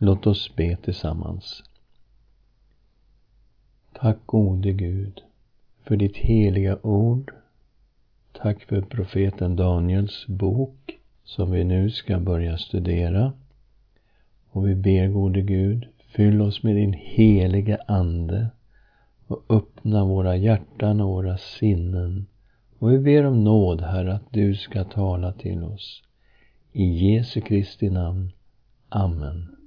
Låt oss be tillsammans. Tack gode Gud för ditt heliga ord. Tack för profeten Daniels bok som vi nu ska börja studera. Och vi ber gode Gud, fyll oss med din heliga Ande och öppna våra hjärtan och våra sinnen. Och vi ber om nåd, Herre, att du ska tala till oss. I Jesu Kristi namn. Amen.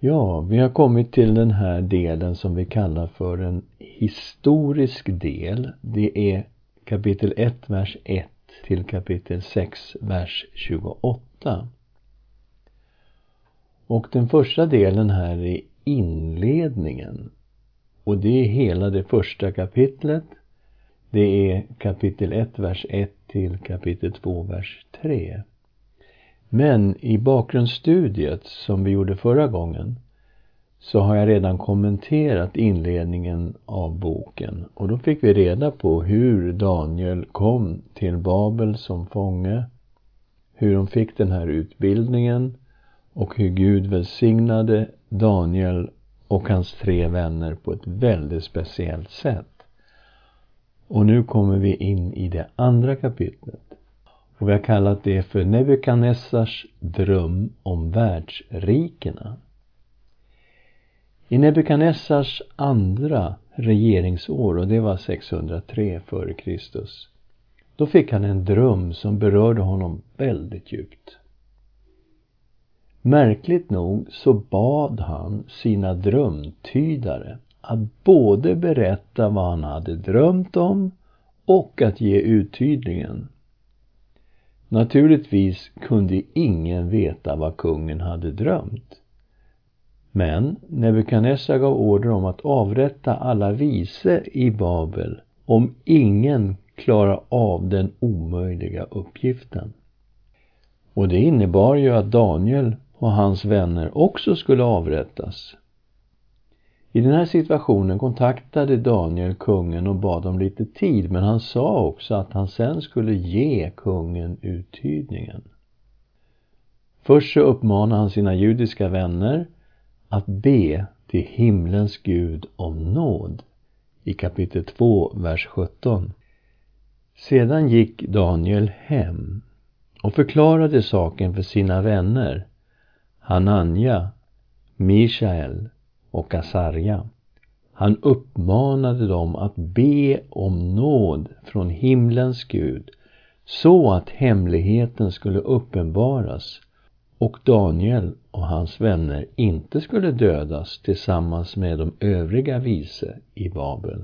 Ja, vi har kommit till den här delen som vi kallar för en historisk del. Det är kapitel 1, vers 1 till kapitel 6, vers 28. Och den första delen här är inledningen. Och det är hela det första kapitlet. Det är kapitel 1, vers 1 till kapitel 2, vers 3. Men i bakgrundsstudiet som vi gjorde förra gången så har jag redan kommenterat inledningen av boken och då fick vi reda på hur Daniel kom till Babel som fånge, hur de fick den här utbildningen och hur Gud välsignade Daniel och hans tre vänner på ett väldigt speciellt sätt. Och nu kommer vi in i det andra kapitlet. Och vi har kallat det för Nebukadnessars dröm om världsrikena. I Nebukadnessars andra regeringsår, och det var 603 f.Kr. Då fick han en dröm som berörde honom väldigt djupt. Märkligt nog så bad han sina drömtydare att både berätta vad han hade drömt om och att ge uttydningen. Naturligtvis kunde ingen veta vad kungen hade drömt. Men Nebukadnessar gav order om att avrätta alla vise i Babel om ingen klarar av den omöjliga uppgiften. Och det innebar ju att Daniel och hans vänner också skulle avrättas. I den här situationen kontaktade Daniel kungen och bad om lite tid men han sa också att han sen skulle ge kungen uttydningen. Först så uppmanade han sina judiska vänner att be till himlens Gud om nåd i kapitel 2, vers 17. Sedan gick Daniel hem och förklarade saken för sina vänner Hananja, Mishael och Asarja. Han uppmanade dem att be om nåd från himlens Gud så att hemligheten skulle uppenbaras och Daniel och hans vänner inte skulle dödas tillsammans med de övriga vise i Babel.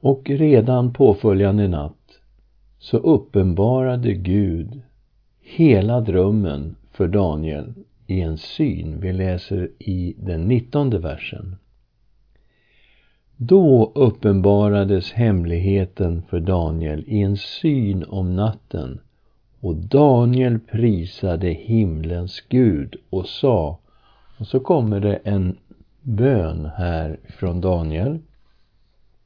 Och redan påföljande natt så uppenbarade Gud hela drömmen för Daniel i en syn. Vi läser i den nittonde versen. Då uppenbarades hemligheten för Daniel i en syn om natten och Daniel prisade himlens Gud och sa och så kommer det en bön här från Daniel.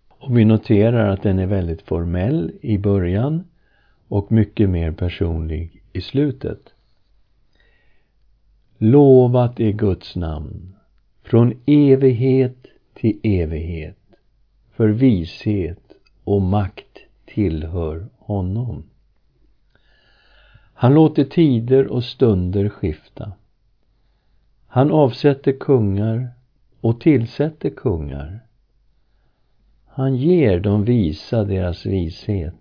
Och vi noterar att den är väldigt formell i början och mycket mer personlig i slutet. Lovat är Guds namn från evighet till evighet. För vishet och makt tillhör honom. Han låter tider och stunder skifta. Han avsätter kungar och tillsätter kungar. Han ger de visa deras vishet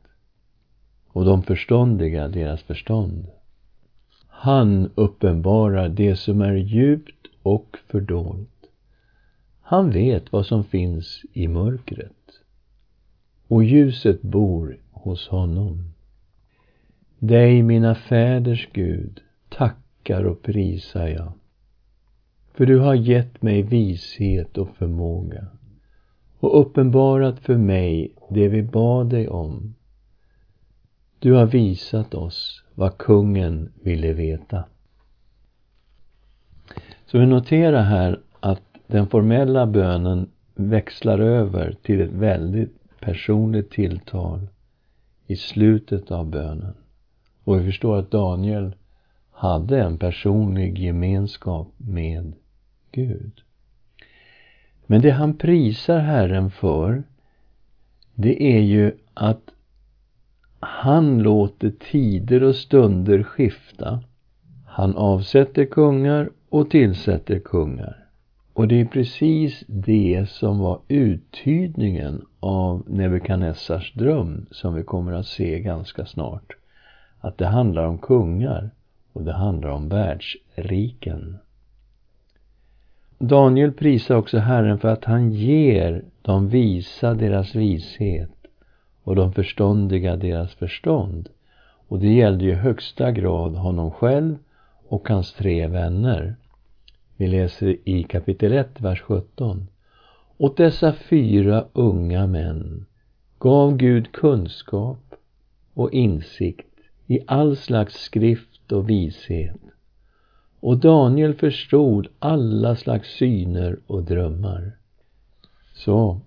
och de förståndiga deras förstånd. Han uppenbarar det som är djupt och fördolt. Han vet vad som finns i mörkret och ljuset bor hos honom. Dig, mina fäders Gud, tackar och prisar jag. För du har gett mig vishet och förmåga och uppenbarat för mig det vi bad dig om. Du har visat oss vad kungen ville veta. Så vi noterar här att den formella bönen växlar över till ett väldigt personligt tilltal i slutet av bönen. Och vi förstår att Daniel hade en personlig gemenskap med Gud. Men det han prisar Herren för, det är ju att han låter tider och stunder skifta. Han avsätter kungar och tillsätter kungar. Och det är precis det som var uttydningen av Nebukadnessars dröm som vi kommer att se ganska snart. Att det handlar om kungar och det handlar om världsriken. Daniel prisar också Herren för att han ger de visa deras vishet och de förståndiga deras förstånd. Och det gällde ju högsta grad honom själv och hans tre vänner. Vi läser i kapitel 1, vers 17. Åt dessa fyra unga män gav Gud kunskap och insikt i all slags skrift och vishet. Och Daniel förstod alla slags syner och drömmar. Så,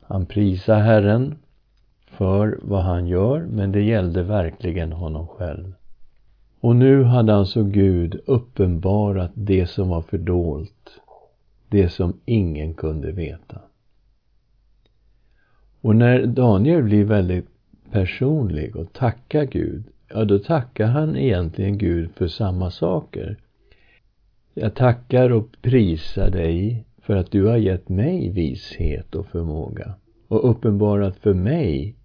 han prisar Herren för vad han gör, men det gällde verkligen honom själv. Och nu hade alltså Gud uppenbarat det som var fördolt, det som ingen kunde veta. Och när Daniel blir väldigt personlig och tackar Gud, ja då tackar han egentligen Gud för samma saker. Jag tackar och prisar dig för att du har gett mig vishet och förmåga och uppenbarat för mig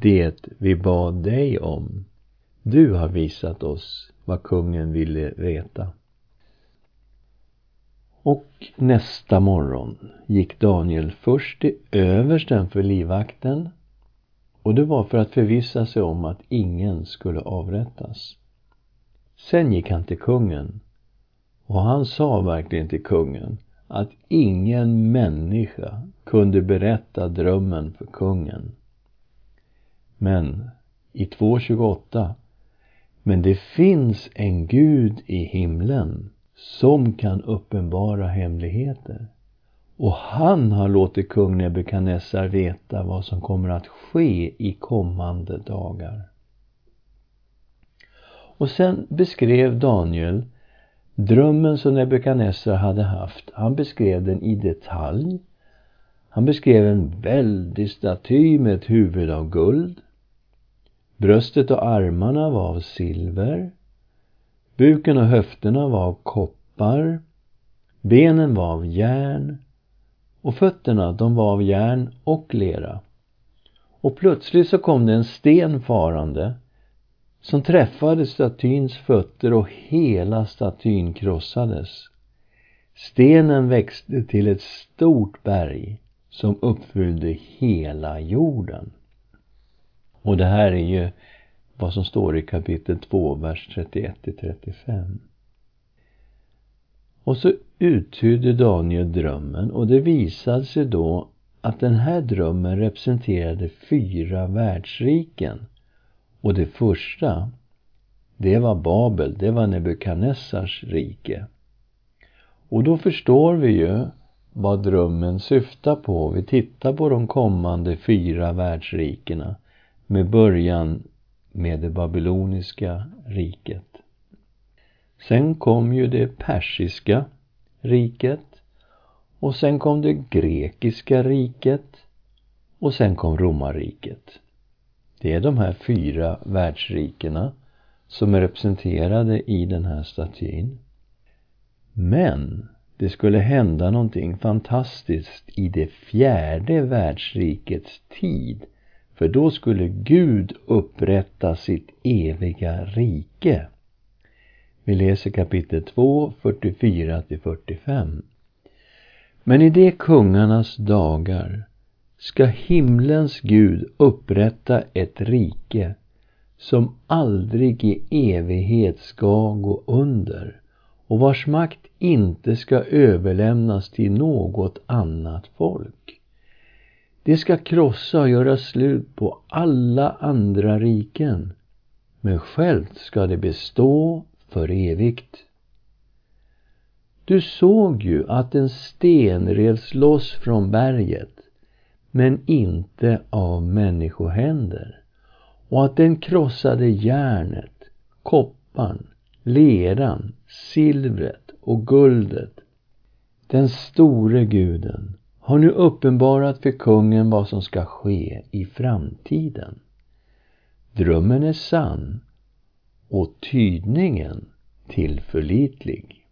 det vi bad dig om. Du har visat oss vad kungen ville veta. Och nästa morgon gick Daniel först till översten för livvakten och det var för att förvissa sig om att ingen skulle avrättas. Sen gick han till kungen och han sa verkligen till kungen att ingen människa kunde berätta drömmen för kungen. Men i 2.28 Men det finns en Gud i himlen som kan uppenbara hemligheter. Och han har låtit kung Nebukadnessar veta vad som kommer att ske i kommande dagar. Och sen beskrev Daniel drömmen som Nebukadnessar hade haft. Han beskrev den i detalj. Han beskrev en väldig staty med ett huvud av guld. Bröstet och armarna var av silver. Buken och höfterna var av koppar. Benen var av järn. Och fötterna, de var av järn och lera. Och plötsligt så kom det en sten farande som träffade statyns fötter och hela statyn krossades. Stenen växte till ett stort berg som uppfyllde hela jorden. Och det här är ju vad som står i kapitel 2, vers 31 35. Och så uttydde Daniel drömmen och det visade sig då att den här drömmen representerade fyra världsriken. Och det första, det var Babel, det var Nebukadnessars rike. Och då förstår vi ju vad drömmen syftar på. Vi tittar på de kommande fyra världsrikena med början med det babyloniska riket. Sen kom ju det persiska riket och sen kom det grekiska riket och sen kom romarriket. Det är de här fyra världsrikena som är representerade i den här statyn. Men det skulle hända någonting fantastiskt i det fjärde världsrikets tid för då skulle Gud upprätta sitt eviga rike. Vi läser kapitel 2, 44 45. Men i de kungarnas dagar ska himlens Gud upprätta ett rike som aldrig i evighet ska gå under och vars makt inte ska överlämnas till något annat folk. Det ska krossa och göra slut på alla andra riken, men självt ska det bestå för evigt. Du såg ju att en sten revs loss från berget, men inte av människohänder, och att den krossade järnet, kopparn, leran, silvret och guldet. Den store guden har nu uppenbarat för kungen vad som ska ske i framtiden. Drömmen är sann och tydningen tillförlitlig.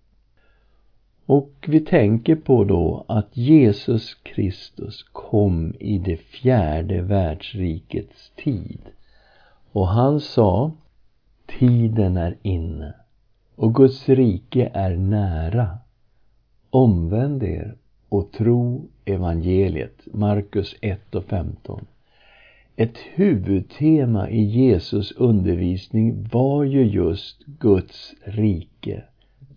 Och vi tänker på då att Jesus Kristus kom i det fjärde världsrikets tid. Och han sa, tiden är inne och Guds rike är nära. Omvänd er och tro evangeliet. Markus 1 och 15. Ett huvudtema i Jesus undervisning var ju just Guds rike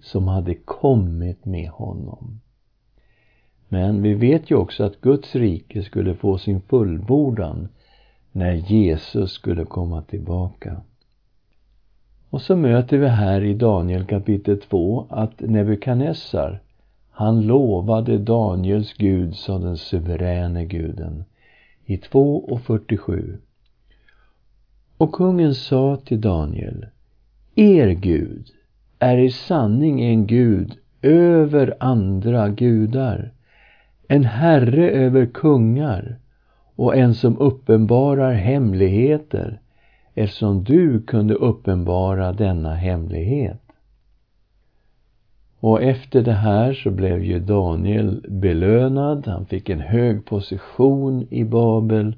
som hade kommit med honom. Men vi vet ju också att Guds rike skulle få sin fullbordan när Jesus skulle komma tillbaka. Och så möter vi här i Daniel kapitel 2 att Nebukadnessar, han lovade Daniels Gud sa den suveräne guden i 2.47. Och kungen sa till Daniel, Er Gud är i sanning en Gud över andra gudar, en herre över kungar och en som uppenbarar hemligheter eftersom du kunde uppenbara denna hemlighet. Och efter det här så blev ju Daniel belönad, han fick en hög position i Babel.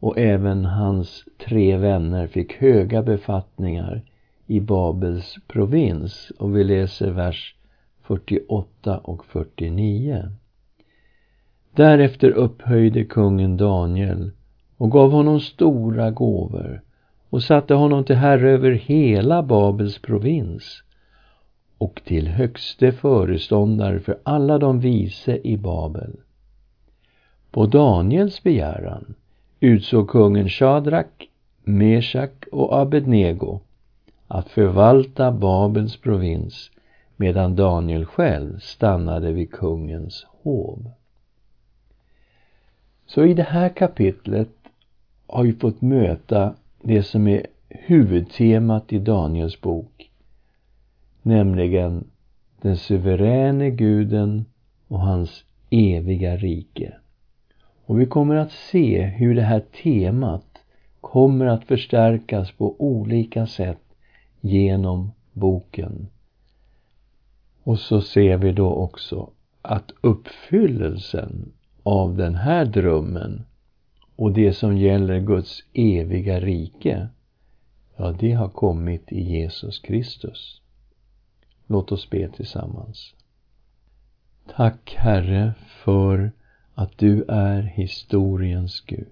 Och även hans tre vänner fick höga befattningar i Babels provins. Och vi läser vers 48 och 49. Därefter upphöjde kungen Daniel och gav honom stora gåvor och satte honom till herre över hela Babels provins och till högste föreståndare för alla de vise i Babel. På Daniels begäran utsåg kungen Shadrak, Meshak och Abednego att förvalta Babels provins medan Daniel själv stannade vid kungens hov. Så i det här kapitlet har vi fått möta det som är huvudtemat i Daniels bok, nämligen den suveräne guden och hans eviga rike. Och vi kommer att se hur det här temat kommer att förstärkas på olika sätt genom boken. Och så ser vi då också att uppfyllelsen av den här drömmen och det som gäller Guds eviga rike, ja, det har kommit i Jesus Kristus. Låt oss be tillsammans. Tack Herre för att du är historiens Gud.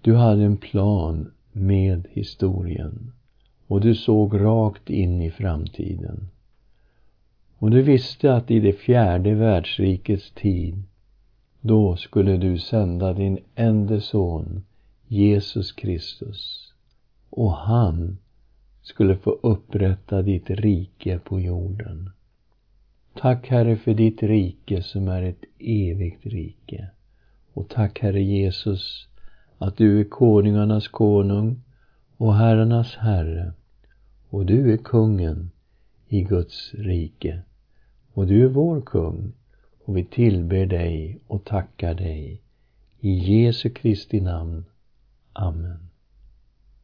Du hade en plan med historien och du såg rakt in i framtiden. Och du visste att i det fjärde världsrikets tid, då skulle du sända din enda son, Jesus Kristus. Och han skulle få upprätta ditt rike på jorden. Tack Herre för ditt rike som är ett evigt rike. Och tack Herre Jesus att du är konungarnas konung och herrarnas herre och du är kungen i Guds rike. Och du är vår kung och vi tillber dig och tackar dig. I Jesu Kristi namn. Amen.